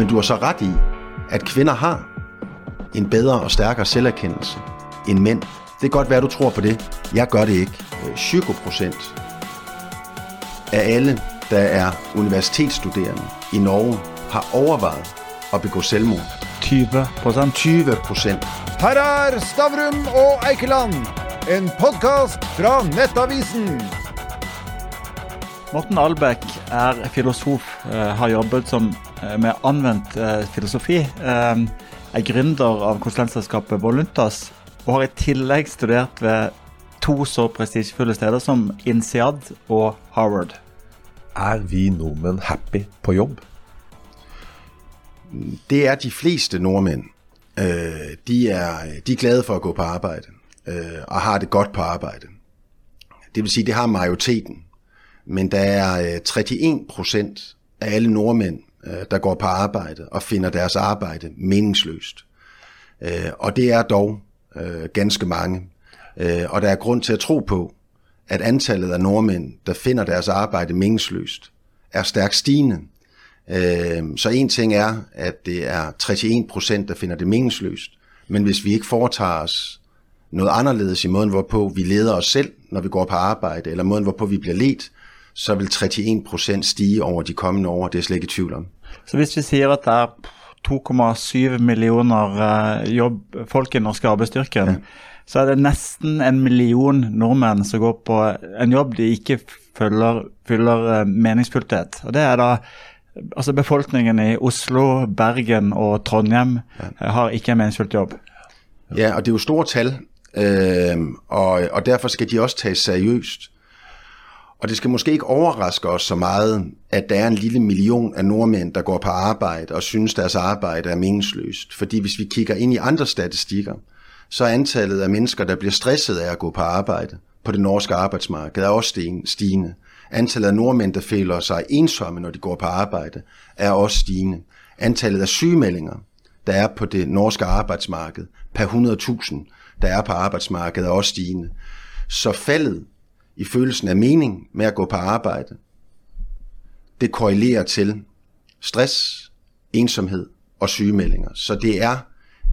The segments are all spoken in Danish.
Men du har så ret i, at kvinder har en bedre og stærkere selverkendelse end mænd. Det kan godt være, du tror på det. Jeg gør det ikke. 20 procent af alle, der er universitetsstuderende i Norge, har overvejet at begå selvmord. 20 procent. 20 procent. Her er Stavrum og Eikeland, en podkast fra Nettavisen. Morten Albæk er filosof, eh, har jobbet som, med anvendt eh, filosofi. eh, Er gründer av konsulentselskapet Voluntas, og har i tillegg studert ved to så prestisjefulle steder som INSEAD og Harvard. Er vi nordmenn happy på jobb? Det er de fleste nordmænd. Øh, de, er, de er glade for at gå på arbejde, øh, og har det godt på arbejde. Det vil sige, det har majoriteten. Men der er øh, 31 procent af alle nordmænd, øh, der går på arbejde og finder deres arbejde meningsløst. Øh, og det er dog øh, ganske mange. Øh, og der er grund til at tro på, at antallet af nordmænd, der finder deres arbejde meningsløst, er stærkt stigende. Øh, så en ting er, at det er 31 procent, der finder det meningsløst. Men hvis vi ikke foretager os noget anderledes i måden, hvorpå vi leder os selv, når vi går på arbejde, eller måden, hvorpå vi bliver ledt, så vil 31 procent stige over de kommende år. Det er jeg slet ikke i tvivl om. Så hvis vi sier at det er 2,7 millioner eh, jobb, folk i norske arbeidsstyrken, Ja. så er det nesten en million nordmenn som går på en jobb de ikke følger, fyller eh, meningsfullhet. Og det er da Altså befolkningen i Oslo, Bergen og Trondheim eh, har ikke en meningsfullt jobb. Ja, og det er jo store tal, øh, og, og derfor skal de også tages seriøst. Og det skal måske ikke overraske os så meget, at der er en lille million af nordmænd, der går på arbejde og synes, deres arbejde er meningsløst. Fordi hvis vi kigger ind i andre statistikker, så er antallet af mennesker, der bliver stresset af at gå på arbejde på det norske arbejdsmarked, er også stigende. Antallet af nordmænd, der føler sig ensomme, når de går på arbejde, er også stigende. Antallet af sygemeldinger, der er på det norske arbejdsmarked, per 100.000, der er på arbejdsmarkedet, er også stigende. Så faldet i følelsen af mening med at gå på arbejde, det korrelerer til stress, ensomhed og sygemeldinger. Så det er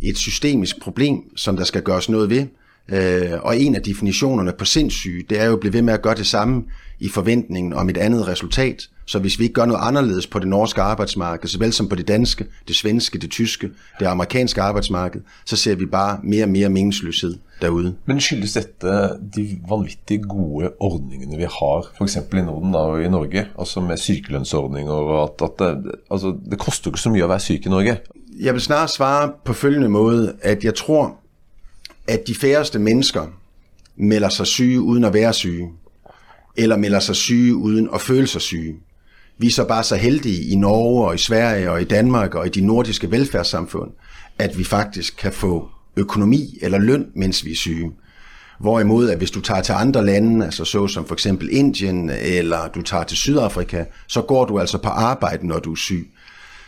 et systemisk problem, som der skal gøres noget ved. Øh, og en af definitionerne på sindssyge, det er jo at blive ved med at gøre det samme i forventningen om et andet resultat. Så hvis vi ikke gør noget anderledes på det norske arbejdsmarked, såvel som på det danske, det svenske, det tyske, det amerikanske arbejdsmarked, så ser vi bare mere og mere meningsløshed derude. Men skyldes dette de vanvittig gode ordningene vi har, f.eks. i Norden og i Norge? Altså med sykelønnsordninger og at, at det, altså, det koster ikke så mye å være syk i Norge. Jeg vil snarere svare på følgende måde, at jeg tror, at de færreste mennesker melder sig syge uden at være syge, eller melder sig syge uden at føle sig syge. Vi er så bare så heldige i Norge og i Sverige og i Danmark og i de nordiske velfærdssamfund, at vi faktisk kan få økonomi eller løn, mens vi er syge. Hvorimod, at hvis du tager til andre lande, altså så som for eksempel Indien, eller du tager til Sydafrika, så går du altså på arbejde, når du er syg.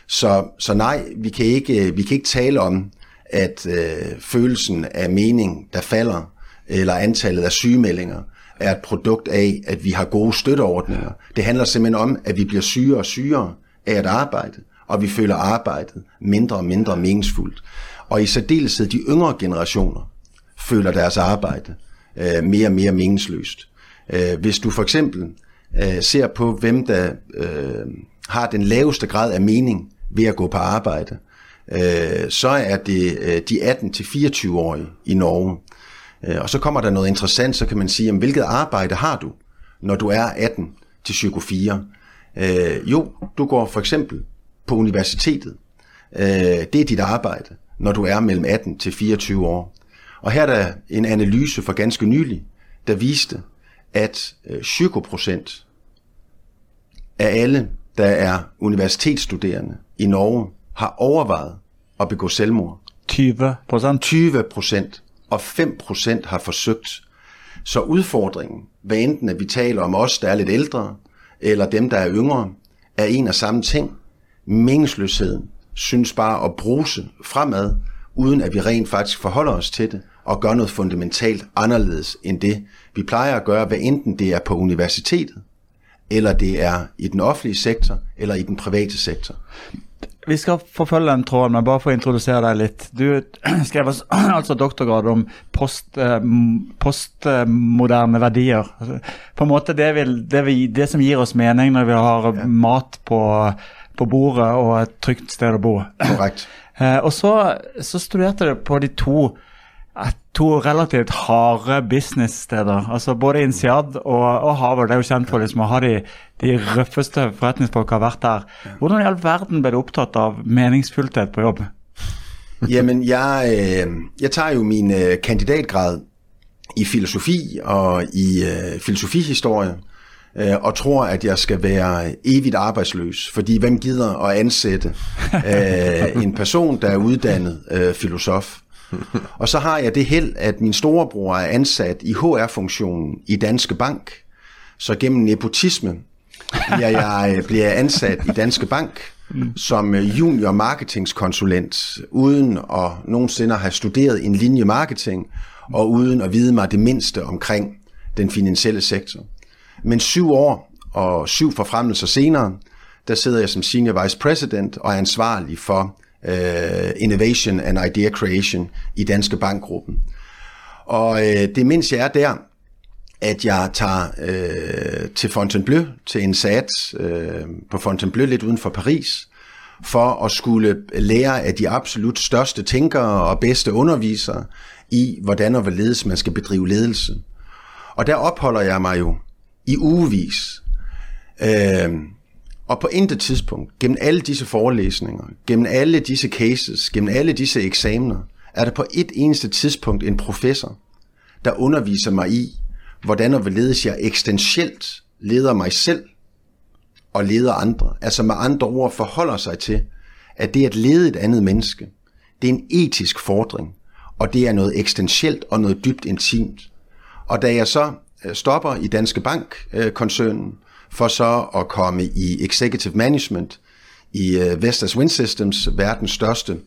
Så, så nej, vi kan, ikke, vi kan ikke tale om, at øh, følelsen af mening, der falder, eller antallet af sygemeldinger, er et produkt af, at vi har gode støtteordninger. Det handler simpelthen om, at vi bliver syge og sygere af at arbejde, og vi føler arbejdet mindre og mindre meningsfuldt. Og i særdeleshed de yngre generationer føler deres arbejde øh, mere og mere meningsløst. Øh, hvis du for eksempel øh, ser på, hvem der øh, har den laveste grad af mening ved at gå på arbejde, øh, så er det øh, de 18-24-årige i Norge. Øh, og så kommer der noget interessant, så kan man sige, jamen, hvilket arbejde har du, når du er 18 til 24? Øh, jo, du går for eksempel på universitetet. Øh, det er dit arbejde, når du er mellem 18 til 24 år. Og her er der en analyse for ganske nylig, der viste, at øh, 20 procent af alle, der er universitetsstuderende i Norge, har overvejet at begå selvmord. 20 procent. 20 procent, og 5% har forsøgt. Så udfordringen, hvad enten at vi taler om os, der er lidt ældre, eller dem, der er yngre, er en og samme ting. Meningsløsheden synes bare at bruse fremad, uden at vi rent faktisk forholder os til det, og gør noget fundamentalt anderledes end det, vi plejer at gøre, hvad enten det er på universitetet, eller det er i den offentlige sektor, eller i den private sektor vi skal forfølge den tråden, men bare for å introdusere deg litt. Du skrev altså doktorgrad om post, eh, postmoderne verdier. Altså, på en måte det, vil, det, vil, det, som gir oss mening når vi har mat på, på bordet og et trygt sted å bo. Korrekt. Eh, og så, så studerte du på de to to relativt harde businesssteder. altså Både INSEAD og, og Harvard er jo kjent for liksom å ha de, de røffeste forretningsfolk har vært der. Hvordan i all verden ble du opptatt av meningsfullhet på jobb? Jamen, jeg, øh, jeg tager jo min øh, kandidatgrad i filosofi og i uh, filosofihistorie, uh, og tror, at jeg skal være evigt arbejdsløs. Fordi hvem gider at ansætte uh, en person, der er uddannet uh, filosof? Og så har jeg det held, at min storebror er ansat i HR-funktionen i Danske Bank. Så gennem nepotisme bliver jeg, øh, bliver ansat i Danske Bank som øh, junior marketingskonsulent, uden at nogensinde have studeret en linje marketing, og uden at vide mig det mindste omkring den finansielle sektor. Men syv år og syv forfremmelser senere, der sidder jeg som senior vice president og er ansvarlig for øh, Innovation and Idea Creation i Danske Bankgruppen. Og øh, det mens jeg er der, at jeg tager øh, til Fontainebleau, til en sat øh, på Fontainebleau lidt uden for Paris, for at skulle lære af de absolut største tænkere og bedste undervisere i, hvordan og hvorledes man skal bedrive ledelse. Og der opholder jeg mig jo i ugevis. Øh, og på intet tidspunkt, gennem alle disse forelæsninger, gennem alle disse cases, gennem alle disse eksamener, er der på et eneste tidspunkt en professor, der underviser mig i, hvordan og hvorledes jeg eksistentielt leder mig selv og leder andre. Altså med andre ord forholder sig til, at det at lede et andet menneske, det er en etisk fordring, og det er noget eksistentielt og noget dybt intimt. Og da jeg så øh, stopper i Danske Bank-koncernen, øh, for så at komme i executive management i øh, Vestas Wind Systems, verdens største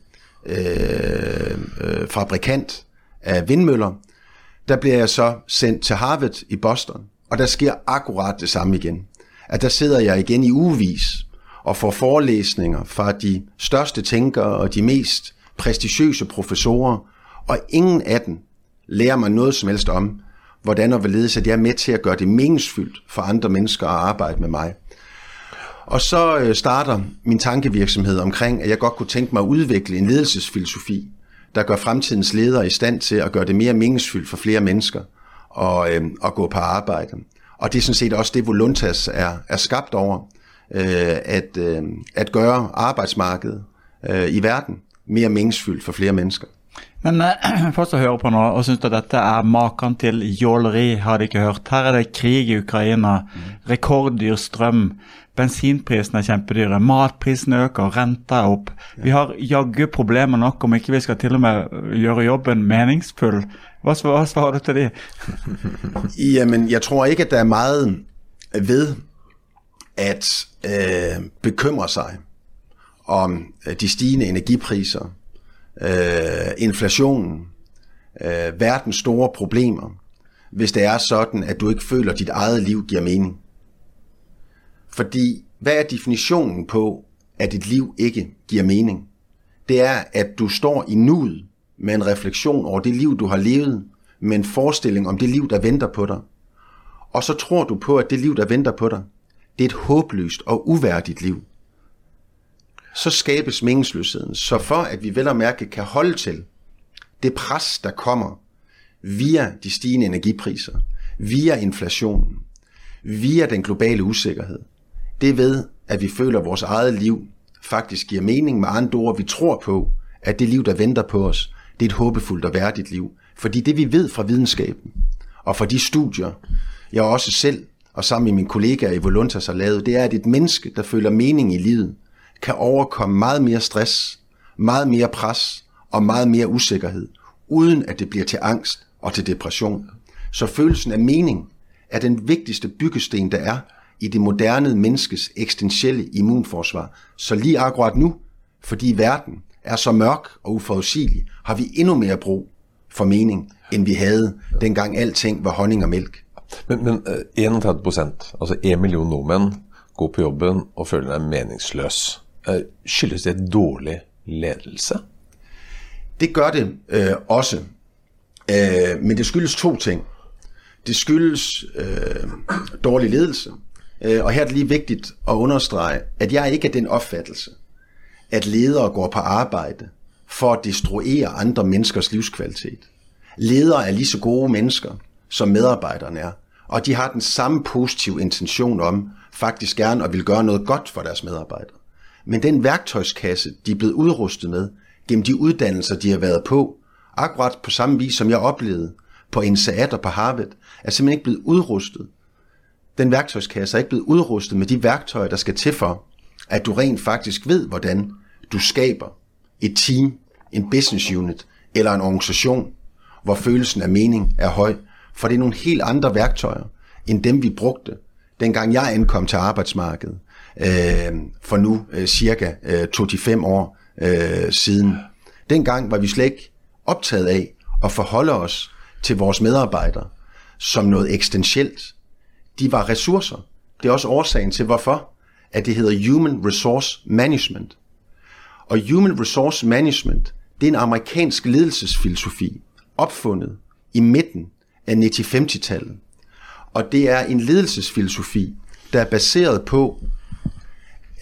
øh, øh, fabrikant af vindmøller. Der bliver jeg så sendt til Harvard i Boston, og der sker akkurat det samme igen. At der sidder jeg igen i ugevis og får forelæsninger fra de største tænkere og de mest prestigiøse professorer, og ingen af dem lærer mig noget som helst om, hvordan og hvorledes at jeg er med til at gøre det meningsfyldt for andre mennesker at arbejde med mig. Og så øh, starter min tankevirksomhed omkring, at jeg godt kunne tænke mig at udvikle en ledelsesfilosofi, der gør fremtidens ledere i stand til at gøre det mere meningsfyldt for flere mennesker og, øh, at gå på arbejde. Og det er sådan set også det, Voluntas er, er skabt over, øh, at, øh, at gøre arbejdsmarkedet øh, i verden mere meningsfyldt for flere mennesker. Men eh, for å høre på nå og syns at dette er maken til jåleri, har de ikke hørt. Her er det krig i Ukraina, rekorddyr strøm, bensinprisene er kjempedyre, matprisene øker, renta er opp. Vi har jaggu problemer nok om ikke vi skal til og med gjøre jobben meningsfull. Hva, hva svarer du til de? Jamen, jeg tror ikke, at det er meget ved at øh, bekymre sig om øh, de stigende energipriser, øh, inflationen, øh, verdens store problemer, hvis det er sådan, at du ikke føler, at dit eget liv giver mening. Fordi, hvad er definitionen på, at dit liv ikke giver mening? Det er, at du står i nuet med en refleksion over det liv, du har levet, med en forestilling om det liv, der venter på dig. Og så tror du på, at det liv, der venter på dig, det er et håbløst og uværdigt liv så skabes meningsløsheden. Så for at vi vel og mærke kan holde til det pres, der kommer via de stigende energipriser, via inflationen, via den globale usikkerhed, det ved, at vi føler, at vores eget liv faktisk giver mening med andre ord. Vi tror på, at det liv, der venter på os, det er et håbefuldt og værdigt liv. Fordi det vi ved fra videnskaben, og fra de studier, jeg også selv og sammen med mine kollegaer i Voluntas har lavet, det er, at et menneske, der føler mening i livet, kan overkomme meget mere stress, meget mere pres og meget mere usikkerhed, uden at det bliver til angst og til depression. Så følelsen af mening er den vigtigste byggesten, der er i det moderne menneskes eksistentielle immunforsvar. Så lige akkurat nu, fordi verden er så mørk og uforudsigelig, har vi endnu mere brug for mening, end vi havde, dengang alting var honning og mælk. Men, men øh, 31 altså 1 million nordmænd, går på jobben og føler sig meningsløs. Eh, Skyldes det dårlig ledelse? Det gør det øh, også. Øh, men det skyldes to ting. Det skyldes øh, dårlig ledelse. Øh, og her er det lige vigtigt at understrege, at jeg ikke er den opfattelse, at ledere går på arbejde for at destruere andre menneskers livskvalitet. Ledere er lige så gode mennesker, som medarbejderne er. Og de har den samme positive intention om faktisk gerne at vil gøre noget godt for deres medarbejdere. Men den værktøjskasse, de er blevet udrustet med, gennem de uddannelser, de har været på, akkurat på samme vis, som jeg oplevede på NSAT og på Harvard, er simpelthen ikke blevet udrustet. Den værktøjskasse er ikke blevet udrustet med de værktøjer, der skal til for, at du rent faktisk ved, hvordan du skaber et team, en business unit eller en organisation, hvor følelsen af mening er høj. For det er nogle helt andre værktøjer, end dem vi brugte, dengang jeg ankom til arbejdsmarkedet, øh, for nu øh, cirka øh, 2-5 år øh, siden. Dengang var vi slet ikke optaget af at forholde os til vores medarbejdere som noget eksistentielt. De var ressourcer. Det er også årsagen til, hvorfor at det hedder Human Resource Management. Og Human Resource Management, det er en amerikansk ledelsesfilosofi, opfundet i midten af 1950-tallet. Og det er en ledelsesfilosofi, der er baseret på,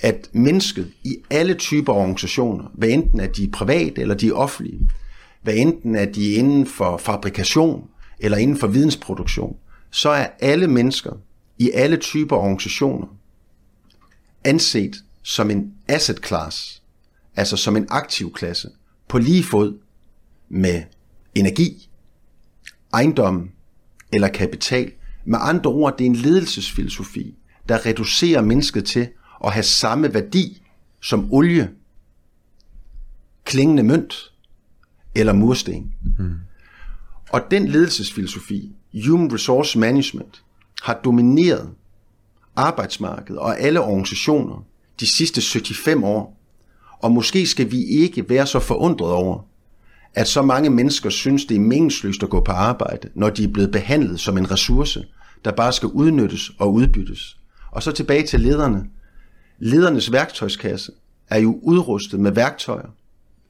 at mennesket i alle typer organisationer, hvad enten at de er private eller de er offentlige, hvad enten at de er inden for fabrikation eller inden for vidensproduktion, så er alle mennesker i alle typer organisationer anset som en asset class, altså som en aktiv klasse, på lige fod med energi, ejendom eller kapital. Med andre ord, det er en ledelsesfilosofi, der reducerer mennesket til at have samme værdi som olie, klingende mønt eller mursten. Mm. Og den ledelsesfilosofi, Human Resource Management, har domineret arbejdsmarkedet og alle organisationer de sidste 75 år. Og måske skal vi ikke være så forundret over, at så mange mennesker synes, det er meningsløst at gå på arbejde, når de er blevet behandlet som en ressource, der bare skal udnyttes og udbyttes. Og så tilbage til lederne. Ledernes værktøjskasse er jo udrustet med værktøjer,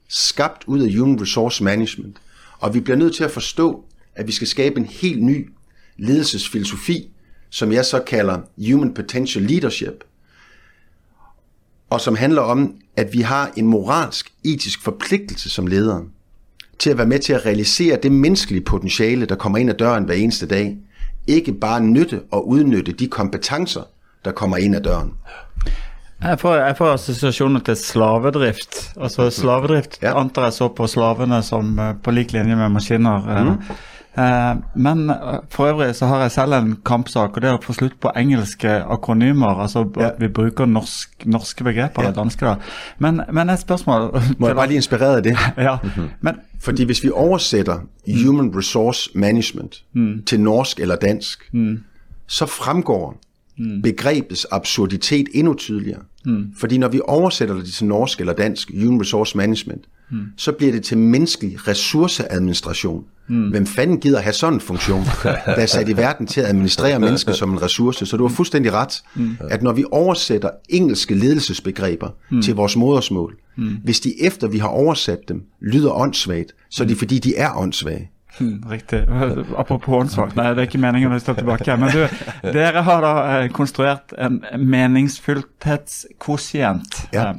skabt ud af Human Resource Management. Og vi bliver nødt til at forstå, at vi skal skabe en helt ny ledelsesfilosofi, som jeg så kalder Human Potential Leadership, og som handler om, at vi har en moralsk, etisk forpligtelse som ledere til at være med til at realisere det menneskelige potentiale, der kommer ind ad døren hver eneste dag. Ikke bare nytte og udnytte de kompetencer, der kommer ind ad døren. Jeg får, jeg får assosiasjoner til slavedrift. Altså Slavedrift Ja. antar jeg så på slavene som eh, på lik linje med maskiner. eh. Eh, men eh, for øvrig så har jeg selv en kampsak, og det er å få slutt på engelske akronymer. Altså Ja. at vi bruker norsk, norske begreper, Ja. danske. da. Men, men et spørsmål Må jeg bare lige inspireret af det? Ja, men Fordi hvis vi oversætter Human Resource Management mm. til norsk eller dansk, mm. så fremgår mm. begrebets absurditet endnu tydeligere. Mm. Fordi når vi oversætter det til norsk eller dansk, Human Resource Management, mm. så bliver det til menneskelig ressourceadministration. Mm. Hvem fanden gider have sådan en funktion, der er sat i verden til at administrere mennesker som en ressource? Så du har fuldstændig ret, mm. at når vi oversætter engelske ledelsesbegreber mm. til vores modersmål, mm. hvis de efter vi har oversat dem lyder åndssvagt, så er det fordi, de er åndssvage. Hmm, Riktig. Apropos åndssvakt, nei, det er ikke meningen å stå tilbake. Men du, dere har da eh, konstruert en meningsfullhetskosient. Ja. Eh,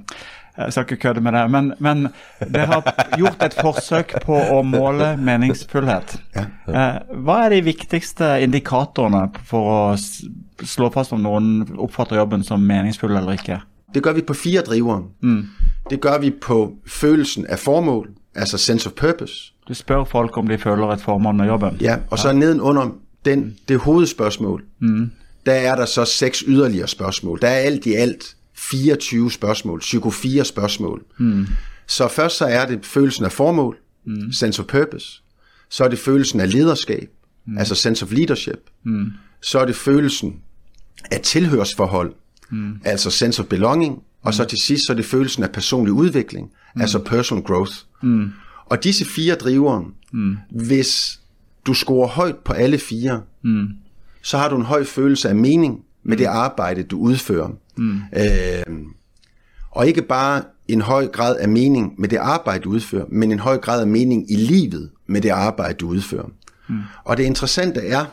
Jeg skal ikke kødde med det, men, men dere har gjort et forsøk på å måle meningsfullhet. Eh, Hva er de viktigste indikatorene for å slå fast om noen oppfatter jobben som meningsfull eller ikke? Det gør vi på fire drivere. Mm. Det gør vi på følelsen af formål, altså sense of purpose. Du spør folk om de føler et formål med jobben. Ja, og så nedenunder den, det hovedspørgsmål, mm. der er der så seks yderligere spørgsmål. Der er alt i alt 24 spørgsmål, psyko 4 spørgsmål. Mm. Så først så er det følelsen af formål, mm. sense of purpose. Så er det følelsen af lederskab, mm. altså sense of leadership. Mm. Så er det følelsen af tilhørsforhold, mm. altså sense of belonging. Og så til sidst så er det følelsen af personlig udvikling, mm. altså personal growth. Mm. Og disse fire drivere, mm. hvis du scorer højt på alle fire, mm. så har du en høj følelse af mening med det arbejde, du udfører. Mm. Øh, Og ikke bare en høj grad af mening med det arbejde, du udfører, men en høj grad af mening i livet med det arbejde, du udfører. Mm. Og det interessante er,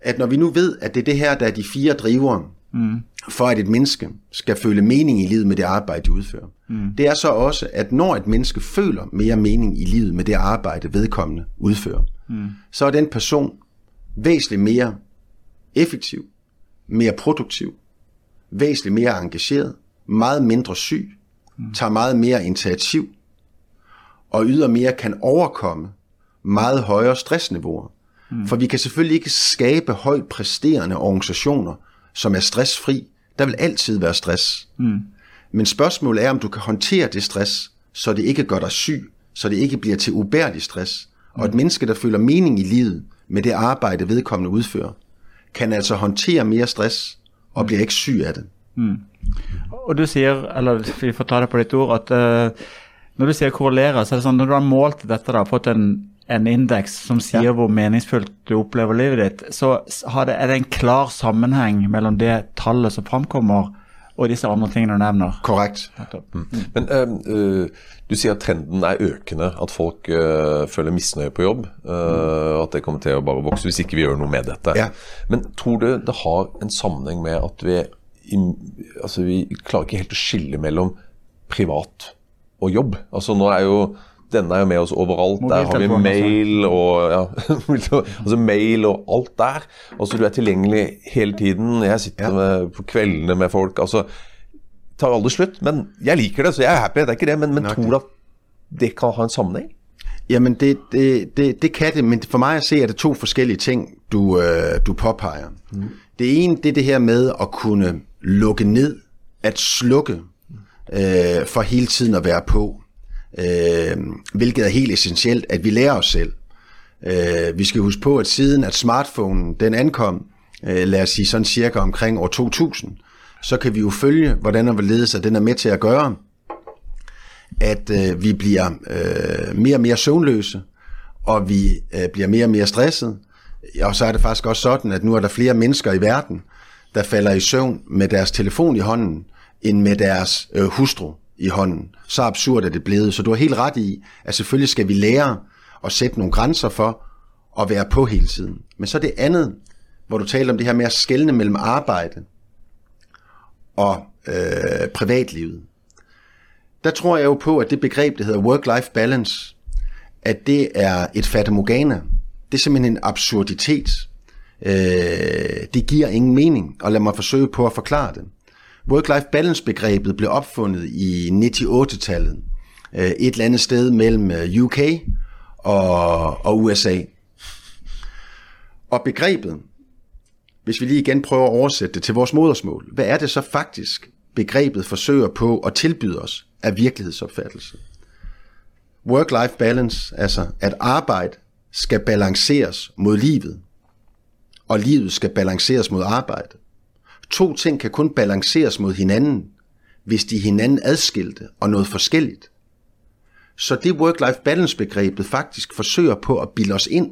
at når vi nu ved, at det er det her, der er de fire drivere, mm. for at et menneske skal føle mening i livet med det arbejde, de udfører. Mm. Det er så også, at når et menneske føler mere mening i livet med det arbejde, vedkommende udfører, mm. så er den person væsentligt mere effektiv, mere produktiv, væsentligt mere engageret, meget mindre syg, mm. tager meget mere initiativ, og ydermere kan overkomme meget højere stressniveauer. Mm. For vi kan selvfølgelig ikke skabe højt præsterende organisationer, som er stressfri. Der vil altid være stress. Mm. Men spørgsmålet er, om du kan håndtere det stress, så det ikke gør dig syg, så det ikke bliver til ubærlig stress. Mm. Og et menneske, der føler mening i livet med det arbejde, vedkommende udfører, kan altså håndtere mere stress og bliver ikke syg af det. Mm. Og du siger, eller vi får ta det på ditt ord, at uh, når du sier korrelere, så er det sånn, når du har målt dette, da, fått en, en indeks som sier ja. hvor meningsfullt du opplever livet ditt, så det, er det en klar sammenheng mellom det tallet som framkommer, og disse andre tingene du nevner. Korrekt. Mm. Men uh, du sier at trenden er økende, at folk uh, føler misnøye på jobb. Uh, at det kommer til å bare vokse hvis ikke vi gjør noe med dette. Ja. Men tror du det har en sammenheng med at vi, i, altså vi klarer ikke helt å skille mellom privat og jobb? Altså nå er jo denne er jo med oss overalt. Der har vi mail og ja, altså mail og alt der. Altså Du er tilgjengelig hele tiden. Jeg sitter med, på kveldene med folk. altså tar aldri slutt. Men jeg liker det, så jeg er happy. Det er ikke det. Men, men tror du at det kan ha en sammenheng? Jamen, det, det, det, det kan det, men for mig at se, er det to forskellige ting, du, øh, du påpeger. Mm. Det ene, det er det her med at kunne lukke ned, at slukke, øh, for hele tiden at være på øh, hvilket er helt essentielt, at vi lærer os selv. Øh, vi skal huske på, at siden at smartphonen den ankom, øh, lad os sige sådan cirka omkring år 2000, så kan vi jo følge, hvordan og hvorledes at den er med til at gøre, at øh, vi bliver øh, mere og mere søvnløse, og vi øh, bliver mere og mere stresset. Og så er det faktisk også sådan, at nu er der flere mennesker i verden, der falder i søvn med deres telefon i hånden, end med deres øh, hustru i hånden. Så absurd er det blevet. Så du har helt ret i, at selvfølgelig skal vi lære at sætte nogle grænser for at være på hele tiden. Men så det andet, hvor du taler om det her med at skelne mellem arbejde og øh, privatlivet. Der tror jeg jo på, at det begreb, der hedder work-life balance, at det er et fatamorgana. Det er simpelthen en absurditet. Øh, det giver ingen mening, og lad mig forsøge på at forklare det. Work-life balance-begrebet blev opfundet i 98-tallet. Øh, et eller andet sted mellem øh, UK og, og USA. Og begrebet, hvis vi lige igen prøver at oversætte det til vores modersmål, hvad er det så faktisk, begrebet forsøger på at tilbyde os af virkelighedsopfattelse? Work-life balance, altså at arbejde skal balanceres mod livet, og livet skal balanceres mod arbejde. To ting kan kun balanceres mod hinanden, hvis de er hinanden adskilte og noget forskelligt. Så det work-life balance begrebet faktisk forsøger på at bilde os ind,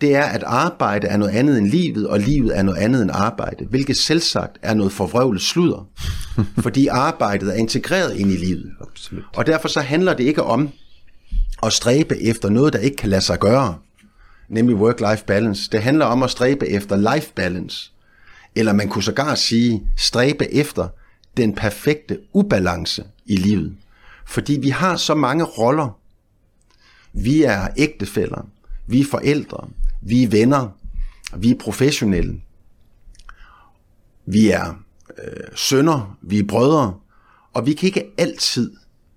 det er, at arbejde er noget andet end livet, og livet er noget andet end arbejde, hvilket selvsagt er noget forvrøvlet sludder, fordi arbejdet er integreret ind i livet. Absolut. Og derfor så handler det ikke om at stræbe efter noget, der ikke kan lade sig gøre, nemlig work-life balance. Det handler om at stræbe efter life balance, eller man kunne sågar sige, stræbe efter den perfekte ubalance i livet. Fordi vi har så mange roller. Vi er ægtefæller, vi er forældre, vi er venner, vi er professionelle, vi er øh, sønner, vi er brødre, og vi kan ikke altid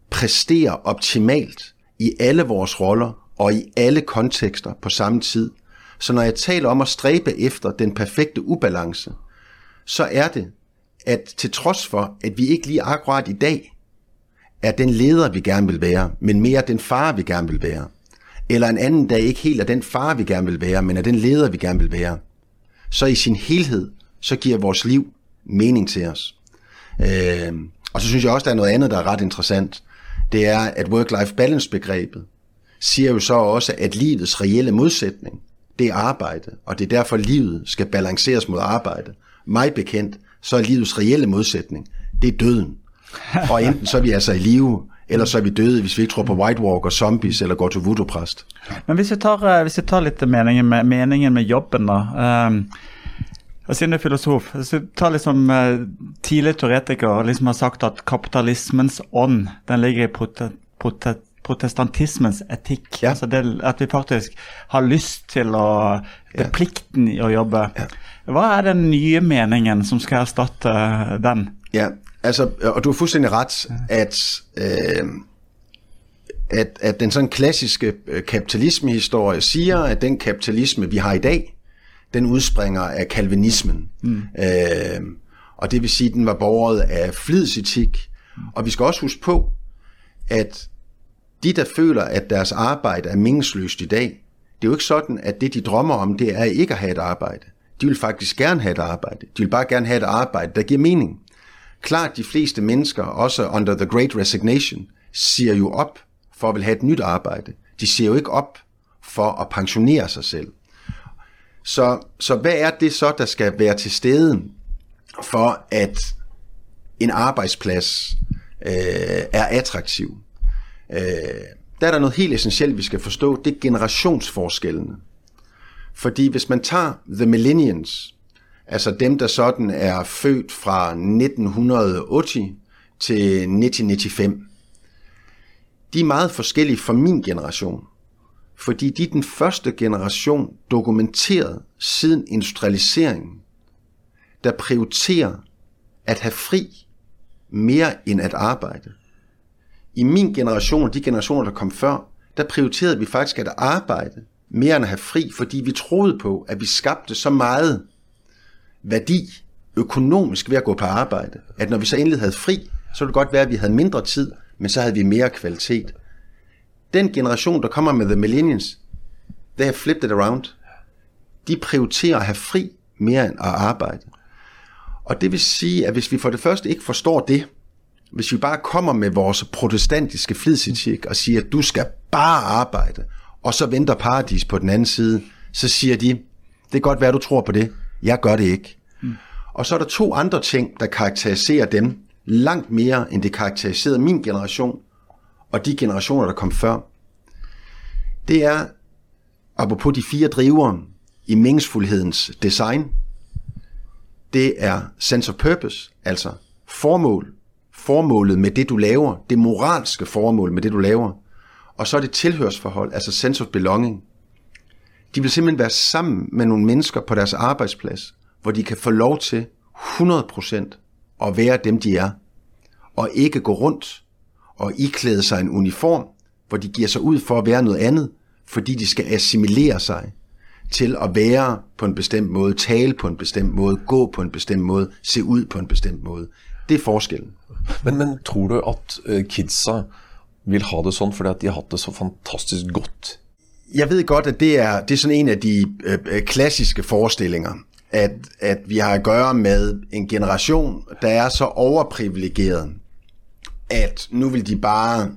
præstere optimalt i alle vores roller og i alle kontekster på samme tid. Så når jeg taler om at stræbe efter den perfekte ubalance, så er det, at til trods for, at vi ikke lige akkurat i dag er den leder, vi gerne vil være, men mere den far, vi gerne vil være, eller en anden dag ikke helt er den far, vi gerne vil være, men er den leder, vi gerne vil være, så i sin helhed, så giver vores liv mening til os. Øh, og så synes jeg også, der er noget andet, der er ret interessant. Det er, at work-life balance-begrebet siger jo så også, at livets reelle modsætning, det er arbejde, og det er derfor, livet skal balanceres mod arbejde. Mig bekendt, så er livets reelle modsætning, det er døden. Og enten så er vi altså i live, eller så er vi døde, hvis vi ikke tror på White Walker, zombies eller går til voodoo-præst. Men hvis jeg tar, øh, hvis jeg tar litt meningen med, meningen med jobben, da. Um, og siden du er filosof, så tar liksom uh, øh, tidlig teoretiker liksom har sagt at kapitalismens ånd den ligger i potet, potet protestantismens etikk. Ja. Altså det, at vi faktisk har lyst til å Det er plikten i å jobbe. Hva er den nye meningen som skal erstatte den? Ja, altså, og du har fuldstændig ret, at, øh, at, at den sådan klassiske øh, kapitalismehistorie siger, at den kapitalisme, vi har i dag, den udspringer af kalvinismen. Mm. Øh, og det vil sige, at den var borget af flidsetik. Og vi skal også huske på, at de, der føler, at deres arbejde er meningsløst i dag, det er jo ikke sådan, at det, de drømmer om, det er ikke at have et arbejde. De vil faktisk gerne have et arbejde. De vil bare gerne have et arbejde, der giver mening. Klart, de fleste mennesker, også under the great resignation, siger jo op for at vil have et nyt arbejde. De siger jo ikke op for at pensionere sig selv. Så, så hvad er det så, der skal være til stede for, at en arbejdsplads øh, er attraktiv? Øh, der er der noget helt essentielt, vi skal forstå. Det er generationsforskellene. Fordi hvis man tager The Millennials, altså dem, der sådan er født fra 1980 til 1995, de er meget forskellige fra min generation. Fordi de er den første generation dokumenteret siden industrialiseringen, der prioriterer at have fri mere end at arbejde. I min generation og de generationer, der kom før, der prioriterede vi faktisk at arbejde mere end at have fri, fordi vi troede på, at vi skabte så meget værdi økonomisk ved at gå på arbejde, at når vi så endelig havde fri, så ville det godt være, at vi havde mindre tid, men så havde vi mere kvalitet. Den generation, der kommer med The Millennials, they have flipped it around. De prioriterer at have fri mere end at arbejde. Og det vil sige, at hvis vi for det første ikke forstår det, hvis vi bare kommer med vores protestantiske flidsetik og siger, at du skal bare arbejde, og så venter paradis på den anden side, så siger de, det kan godt være, du tror på det, jeg gør det ikke. Mm. Og så er der to andre ting, der karakteriserer dem langt mere, end det karakteriserede min generation, og de generationer, der kom før. Det er, apropos de fire drivere i meningsfuldhedens design, det er sense of purpose, altså formål, formålet med det, du laver, det moralske formål med det, du laver, og så er det tilhørsforhold, altså sense of belonging. De vil simpelthen være sammen med nogle mennesker på deres arbejdsplads, hvor de kan få lov til 100% at være dem, de er, og ikke gå rundt og iklæde sig en uniform, hvor de giver sig ud for at være noget andet, fordi de skal assimilere sig til at være på en bestemt måde, tale på en bestemt måde, gå på en bestemt måde, se ud på en bestemt måde. Det er forskellen. Men, men tror du, at uh, kidsa vil ha det sådan, fordi at de har haft det så fantastisk godt? Jeg ved godt, at det er, det er sådan en af de øh, klassiske forestillinger, at, at vi har at gøre med en generation, der er så overprivilegeret, at nu vil de bare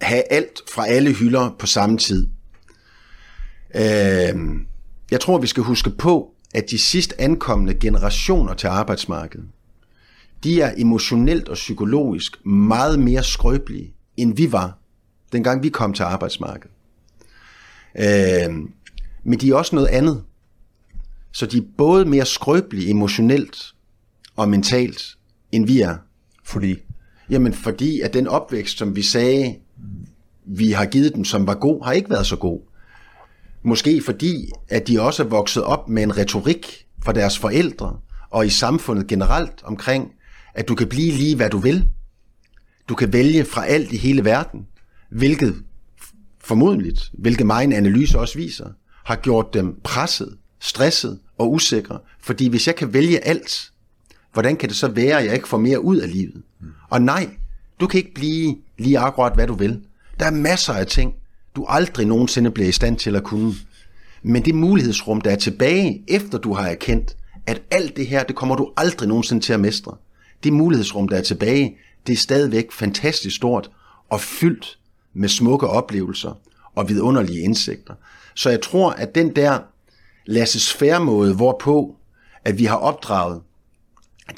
have alt fra alle hylder på samme tid. Øh, jeg tror, vi skal huske på, at de sidst ankommende generationer til arbejdsmarkedet, de er emotionelt og psykologisk meget mere skrøbelige, end vi var, dengang vi kom til arbejdsmarkedet. Øh, men de er også noget andet. Så de er både mere skrøbelige emotionelt og mentalt, end vi er. Fordi? Jamen fordi, at den opvækst, som vi sagde, vi har givet dem, som var god, har ikke været så god. Måske fordi, at de også er vokset op med en retorik fra deres forældre, og i samfundet generelt omkring, at du kan blive lige, hvad du vil. Du kan vælge fra alt i hele verden, hvilket formodentligt, hvilket mig analyse også viser, har gjort dem presset, stresset og usikre. Fordi hvis jeg kan vælge alt, hvordan kan det så være, at jeg ikke får mere ud af livet? Og nej, du kan ikke blive lige akkurat, hvad du vil. Der er masser af ting, du aldrig nogensinde bliver i stand til at kunne. Men det mulighedsrum, der er tilbage, efter du har erkendt, at alt det her, det kommer du aldrig nogensinde til at mestre. Det mulighedsrum, der er tilbage, det er stadigvæk fantastisk stort og fyldt med smukke oplevelser og vidunderlige indsigter. Så jeg tror, at den der laissez måde, hvorpå at vi har opdraget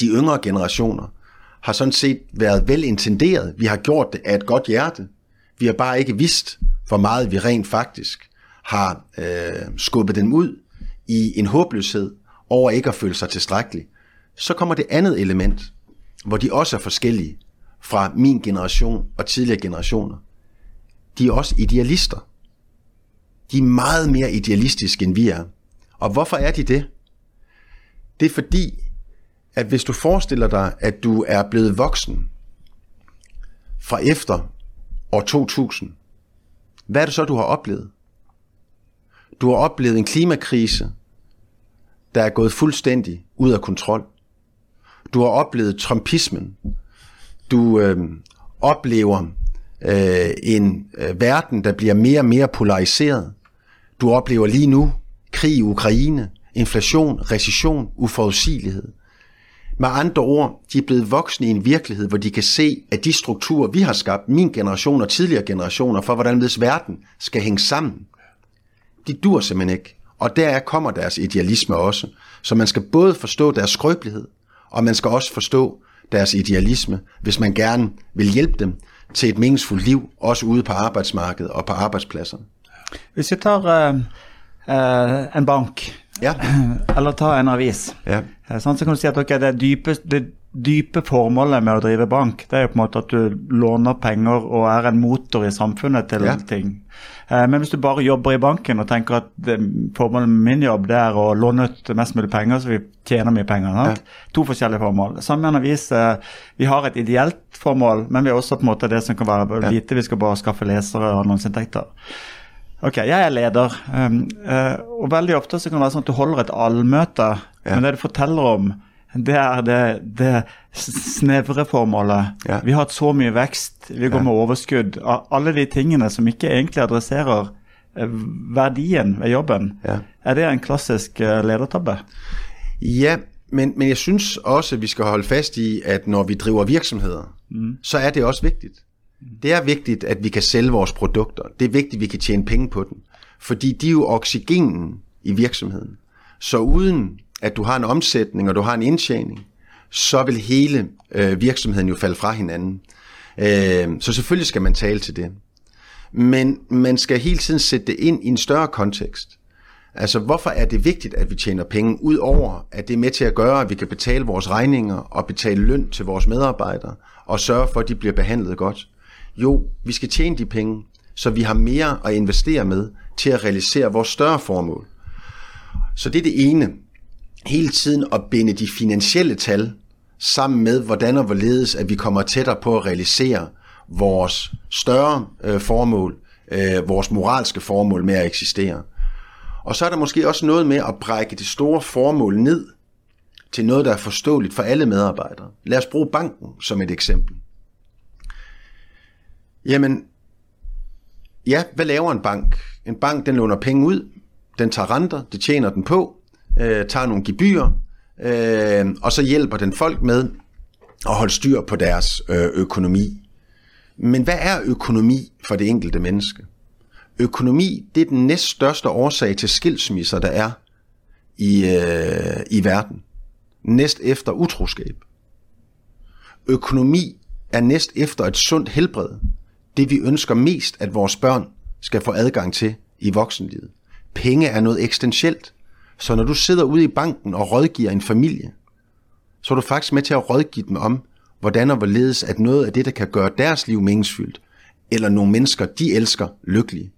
de yngre generationer, har sådan set været velintenderet. Vi har gjort det af et godt hjerte. Vi har bare ikke vidst, hvor meget vi rent faktisk har øh, skubbet dem ud i en håbløshed over ikke at føle sig tilstrækkelig. Så kommer det andet element, hvor de også er forskellige fra min generation og tidligere generationer. De er også idealister. De er meget mere idealistiske, end vi er. Og hvorfor er de det? Det er fordi, at hvis du forestiller dig, at du er blevet voksen fra efter år 2000, hvad er det så, du har oplevet? Du har oplevet en klimakrise, der er gået fuldstændig ud af kontrol. Du har oplevet trumpismen. Du øh, oplever øh, en øh, verden, der bliver mere og mere polariseret. Du oplever lige nu krig i Ukraine, inflation, recession, uforudsigelighed. Med andre ord, de er blevet voksne i en virkelighed, hvor de kan se, at de strukturer, vi har skabt, min generation og tidligere generationer, for hvordan hvis verden skal hænge sammen, de dur simpelthen ikke. Og der kommer deres idealisme også. Så man skal både forstå deres skrøbelighed, og man skal også forstå deres idealisme, hvis man gerne vil hjælpe dem til et meningsfuldt liv, også ude på arbejdsmarkedet og på arbejdspladserne. Hvis vi tager uh, uh, en bank, ja. eller tar en avis, ja. uh, så kan du si at okay, det, dype, det dype formålet med å drive bank, det er jo på en måte at du låner penger og er en motor i samfunnet til ja. ting. Eh, men hvis du bare jobber i banken og tenker at det, formålet med min jobb det er å låne ut mest mulig penger, så vi tjener mye penger. Ja. To forskjellige formål. Sammenlignet eh, vi har et ideelt formål, men vi har også på en måte det som kan være lite. Vi skal bare skaffe lesere og annonseinntekter. Ok, jeg er leder, um, uh, og veldig ofte så kan det være sånn at du holder et allmøte, ja. men det du forteller om, det er det, det snevre formålet. Ja. Vi har hatt så mye vekst, vi går ja. med overskudd. Alle de tingene som ikke egentlig adresserer eh, verdien ved jobben. Ja. Er det en klassisk eh, ledertabbe? Ja, men, men jeg synes også, at vi skal holde fast i, at når vi driver virksomheder, mm. så er det også vigtigt. Det er vigtigt, at vi kan sælge vores produkter. Det er vigtigt, at vi kan tjene penge på dem. Fordi de er jo oxygenen i virksomheden. Så uden at du har en omsætning, og du har en indtjening, så vil hele øh, virksomheden jo falde fra hinanden. Øh, så selvfølgelig skal man tale til det. Men man skal hele tiden sætte det ind i en større kontekst. Altså, hvorfor er det vigtigt, at vi tjener penge, udover at det er med til at gøre, at vi kan betale vores regninger og betale løn til vores medarbejdere og sørge for, at de bliver behandlet godt? Jo, vi skal tjene de penge, så vi har mere at investere med til at realisere vores større formål. Så det er det ene hele tiden at binde de finansielle tal sammen med, hvordan og hvorledes, at vi kommer tættere på at realisere vores større øh, formål, øh, vores moralske formål med at eksistere. Og så er der måske også noget med at brække det store formål ned til noget, der er forståeligt for alle medarbejdere. Lad os bruge banken som et eksempel. Jamen, ja, hvad laver en bank? En bank, den låner penge ud, den tager renter, det tjener den på, øh, tager nogle gebyrer, øh, og så hjælper den folk med at holde styr på deres øh, økonomi. Men hvad er økonomi for det enkelte menneske? Økonomi, det er den næststørste årsag til skilsmisser, der er i, øh, i verden. Næst efter utroskab. Økonomi er næst efter et sundt helbred. Det vi ønsker mest, at vores børn skal få adgang til i voksenlivet. Penge er noget eksistentielt. Så når du sidder ude i banken og rådgiver en familie, så er du faktisk med til at rådgive dem om, hvordan og hvorledes at noget af det, der kan gøre deres liv meningsfyldt, eller nogle mennesker, de elsker, lykkelige,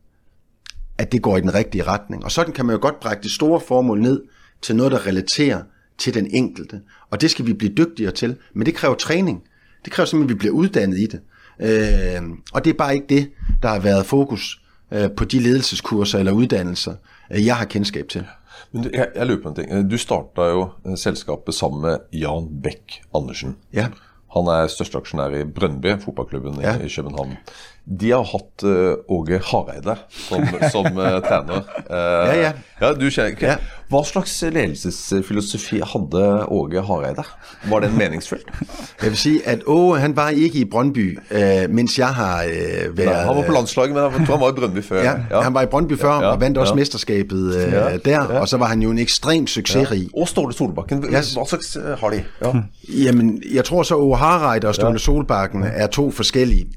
at det går i den rigtige retning. Og sådan kan man jo godt brække det store formål ned til noget, der relaterer til den enkelte. Og det skal vi blive dygtigere til, men det kræver træning. Det kræver simpelthen, at vi bliver uddannet i det. Øh, og det er bare ikke det, der har været fokus øh, på de ledelseskurser eller uddannelser, øh, jeg har kendskab til. Men du, jeg, jeg lurer på en ting. Du starta jo eh, selskapet sammen med Jan Beck Andersen. Ja. Han er største aksjonær i Brøndby, fotballklubben ja. i, i København. De har hatt uh, Åge Hareide som, som uh, trener. Uh, ja, ja. ja, du kjenner, ja. Hva slags ledelsesfilosofi hadde Åge Hareide? Var den meningsfullt? Jeg vil si at Åge han var ikke i Brøndby, mens jeg har været... Nei, han var på landslaget, men jeg tror han var i Brøndby før. Ja, ja. han var i Brøndby før og vandt også mesterskabet der, og så var han jo en ekstremt succesrig. Og Ståle Solbakken, hva slags har de? Jamen, jeg tror så Åge Hareide og Ståle Solbakken er to forskellige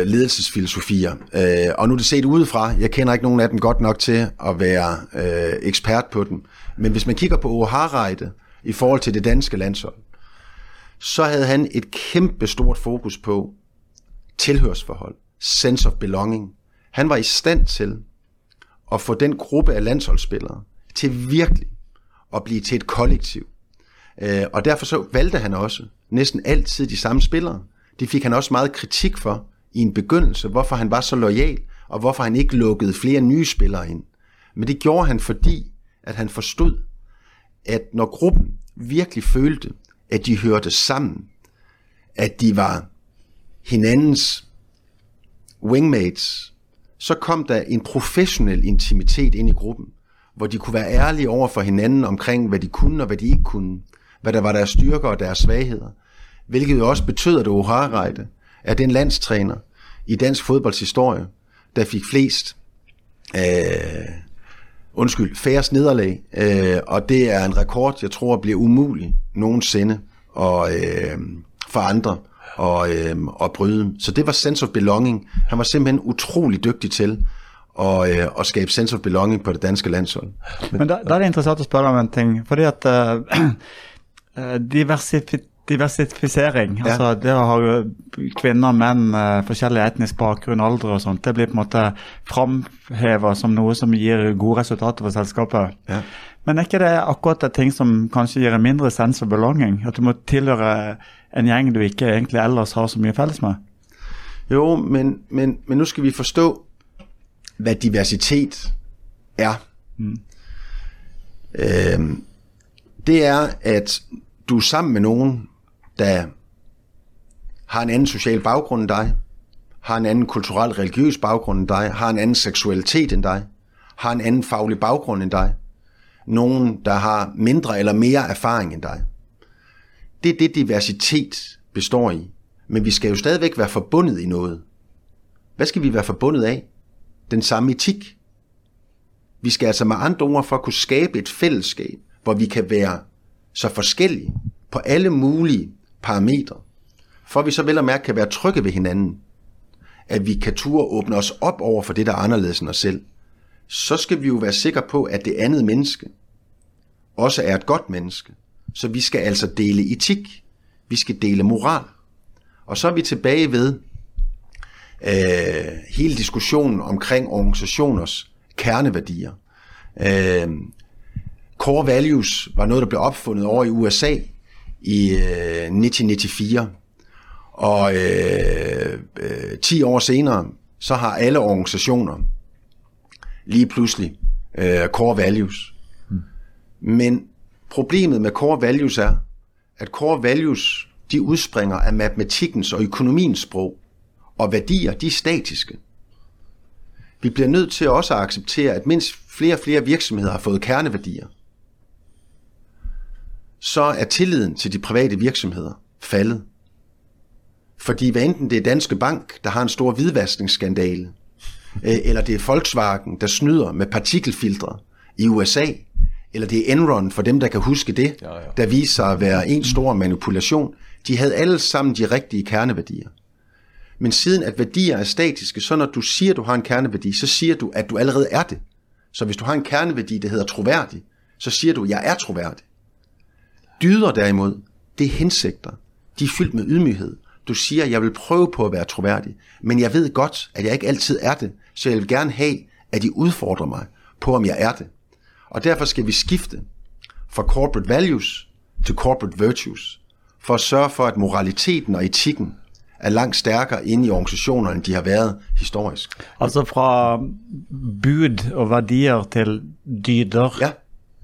øh, ledelsesfilosofier. Øh, og nu er det set udefra, jeg kender ikke nogen af dem godt nok til at være øh, ekspert på dem. Men hvis man kigger på Åge Harreide i forhold til det danske landshold, så havde han et kæmpe stort fokus på tilhørsforhold, sense of belonging. Han var i stand til at få den gruppe af landsholdsspillere til virkelig at blive til et kollektiv. Øh, og derfor så valgte han også næsten altid de samme spillere. Det fik han også meget kritik for i en begyndelse, hvorfor han var så lojal, og hvorfor han ikke lukkede flere nye spillere ind. Men det gjorde han, fordi at han forstod, at når gruppen virkelig følte, at de hørte sammen, at de var hinandens wingmates, så kom der en professionel intimitet ind i gruppen, hvor de kunne være ærlige over for hinanden omkring, hvad de kunne og hvad de ikke kunne, hvad der var deres styrker og deres svagheder, hvilket jo også betød, at Oharreide er den landstræner i dansk fodboldshistorie, der fik flest øh, undskyld, færrest nederlag, øh, og det er en rekord, jeg tror bliver umulig nogensinde og, øh, for andre og, øh, og bryde. Så det var sense of belonging. Han var simpelthen utrolig dygtig til at, øh, at skabe sense of belonging på det danske landshold. Men der, der er det interessant at spørge om en ting, fordi at øh, øh diversitet Diversifisering. Ja. altså Det å ha kvinner, menn, eh, forskjellig etnisk bakgrunn, alder og sånt, det blir på en måte framheva som noe som gir gode resultater for selskapet. Ja. Men er ikke det akkurat et ting som kanskje gir en mindre sense of belonging? At du må tilhøre en gjeng du ikke egentlig ellers har så mye felles med? Jo, men, men, men nu skal vi forstå hva diversitet er. Mm. Øhm, det er at du er sammen med nogen, der har en anden social baggrund end dig, har en anden kulturel religiøs baggrund end dig, har en anden seksualitet end dig, har en anden faglig baggrund end dig, nogen, der har mindre eller mere erfaring end dig. Det er det, diversitet består i. Men vi skal jo stadigvæk være forbundet i noget. Hvad skal vi være forbundet af? Den samme etik. Vi skal altså med andre ord for at kunne skabe et fællesskab, hvor vi kan være så forskellige på alle mulige parametre, for at vi så vel og mærke kan være trygge ved hinanden, at vi kan turde åbne os op over for det, der er anderledes end os selv, så skal vi jo være sikre på, at det andet menneske også er et godt menneske. Så vi skal altså dele etik, vi skal dele moral. Og så er vi tilbage ved øh, hele diskussionen omkring organisationers kerneværdier. Øh, core values var noget, der blev opfundet over i USA i øh, 1994. Og øh, øh, 10 år senere, så har alle organisationer lige pludselig øh, core values. Mm. Men problemet med core values er, at core values, de udspringer af matematikkens og økonomiens sprog, og værdier, de er statiske. Vi bliver nødt til også at acceptere, at mindst flere og flere virksomheder har fået kerneværdier så er tilliden til de private virksomheder faldet. Fordi hvad enten det er Danske Bank, der har en stor hvidvaskningsskandale, øh, eller det er Volkswagen, der snyder med partikelfiltre i USA, eller det er Enron, for dem, der kan huske det, ja, ja. der viser sig at være en stor manipulation, de havde alle sammen de rigtige kerneværdier. Men siden at værdier er statiske, så når du siger, at du har en kerneværdi, så siger du, at du allerede er det. Så hvis du har en kerneværdi, der hedder troværdig, så siger du, at jeg er troværdig. Dyder derimod, det er hensigter. De er fyldt med ydmyghed. Du siger, jeg vil prøve på at være troværdig, men jeg ved godt, at jeg ikke altid er det, så jeg vil gerne have, at de udfordrer mig på, om jeg er det. Og derfor skal vi skifte fra corporate values til corporate virtues, for at sørge for, at moraliteten og etikken er langt stærkere inde i organisationerne, end de har været historisk. Altså fra bud og værdier til dyder? Ja.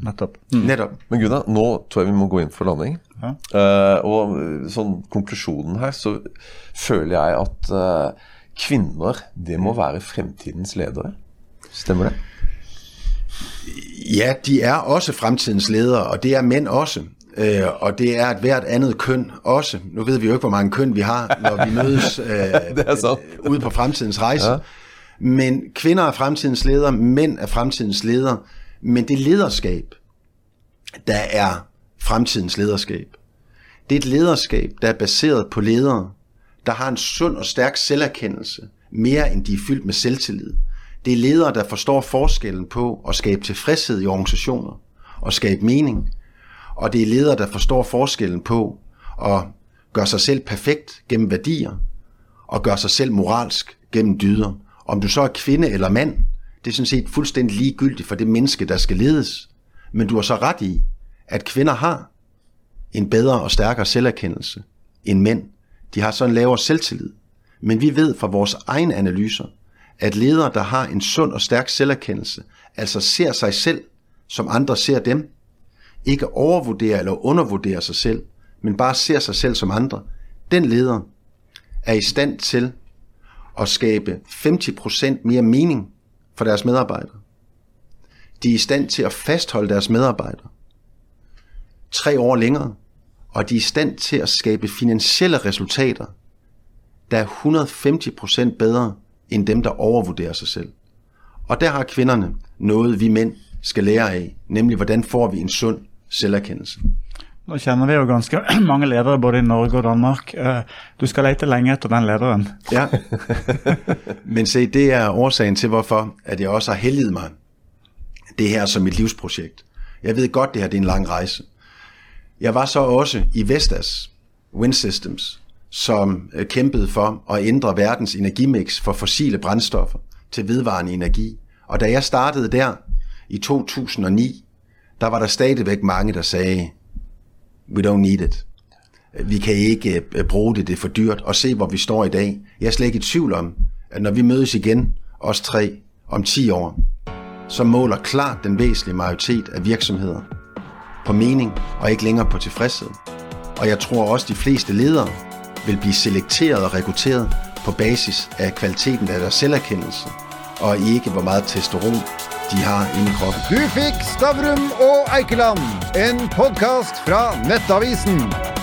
Nettopp. Mm. Nettopp. Men Gunnar, nå tror jeg vi må gå inn for landing. Ja. Uh, og sånn konklusjonen her, så føler jeg at uh, kvinner det må være fremtidens ledere. Stemmer det? Ja, de er også fremtidens ledere, og det er mænd også. Øh, og det er et hvert andet køn også. Nu ved vi jo ikke, hvor mange køn vi har, når vi mødes øh, det er så. Øh, ude på fremtidens rejse. Ja. Men kvinder er fremtidens ledere, mænd er fremtidens ledere. Men det lederskab, der er fremtidens lederskab, det er et lederskab, der er baseret på ledere, der har en sund og stærk selverkendelse, mere end de er fyldt med selvtillid. Det er ledere, der forstår forskellen på at skabe tilfredshed i organisationer og skabe mening. Og det er ledere, der forstår forskellen på at gøre sig selv perfekt gennem værdier og gøre sig selv moralsk gennem dyder. Om du så er kvinde eller mand, det er sådan set fuldstændig ligegyldigt for det menneske, der skal ledes. Men du har så ret i, at kvinder har en bedre og stærkere selverkendelse end mænd. De har så en lavere selvtillid. Men vi ved fra vores egne analyser, at ledere, der har en sund og stærk selverkendelse, altså ser sig selv, som andre ser dem, ikke overvurderer eller undervurderer sig selv, men bare ser sig selv som andre, den leder er i stand til at skabe 50% mere mening for deres medarbejdere. De er i stand til at fastholde deres medarbejdere tre år længere, og de er i stand til at skabe finansielle resultater, der er 150% bedre end dem, der overvurderer sig selv. Og der har kvinderne noget, vi mænd skal lære af, nemlig hvordan får vi en sund selverkendelse. Nå kjenner vi jo ganske mange ledere både i Norge og Danmark. Eh, du skal lete lenge efter den lederen. Ja, men se, det er årsagen til, hvorfor at jeg også har heldet mig det her som et livsprojekt. Jeg ved godt, det her det er en lang rejse. Jeg var så også i Vestas Wind Systems, som eh, kæmpede for at ændre verdens energimix for fossile brændstoffer til vedvarende energi. Og da jeg startede der i 2009, der var der stadigvæk mange, der sagde, we don't need it. Vi kan ikke øh, bruge det, det er for dyrt. Og se, hvor vi står i dag. Jeg er slet ikke i tvivl om, at når vi mødes igen, os tre, om 10 år, så måler klart den væsentlige majoritet af virksomheder på mening og ikke længere på tilfredshed. Og jeg tror også, de fleste ledere vil blive selekteret og rekrutteret på basis af kvaliteten af deres selverkendelse, og ikke hvor meget testosteron de har i kroppen. Du fikk Stavrum og Eikeland, en podcast fra Nettavisen.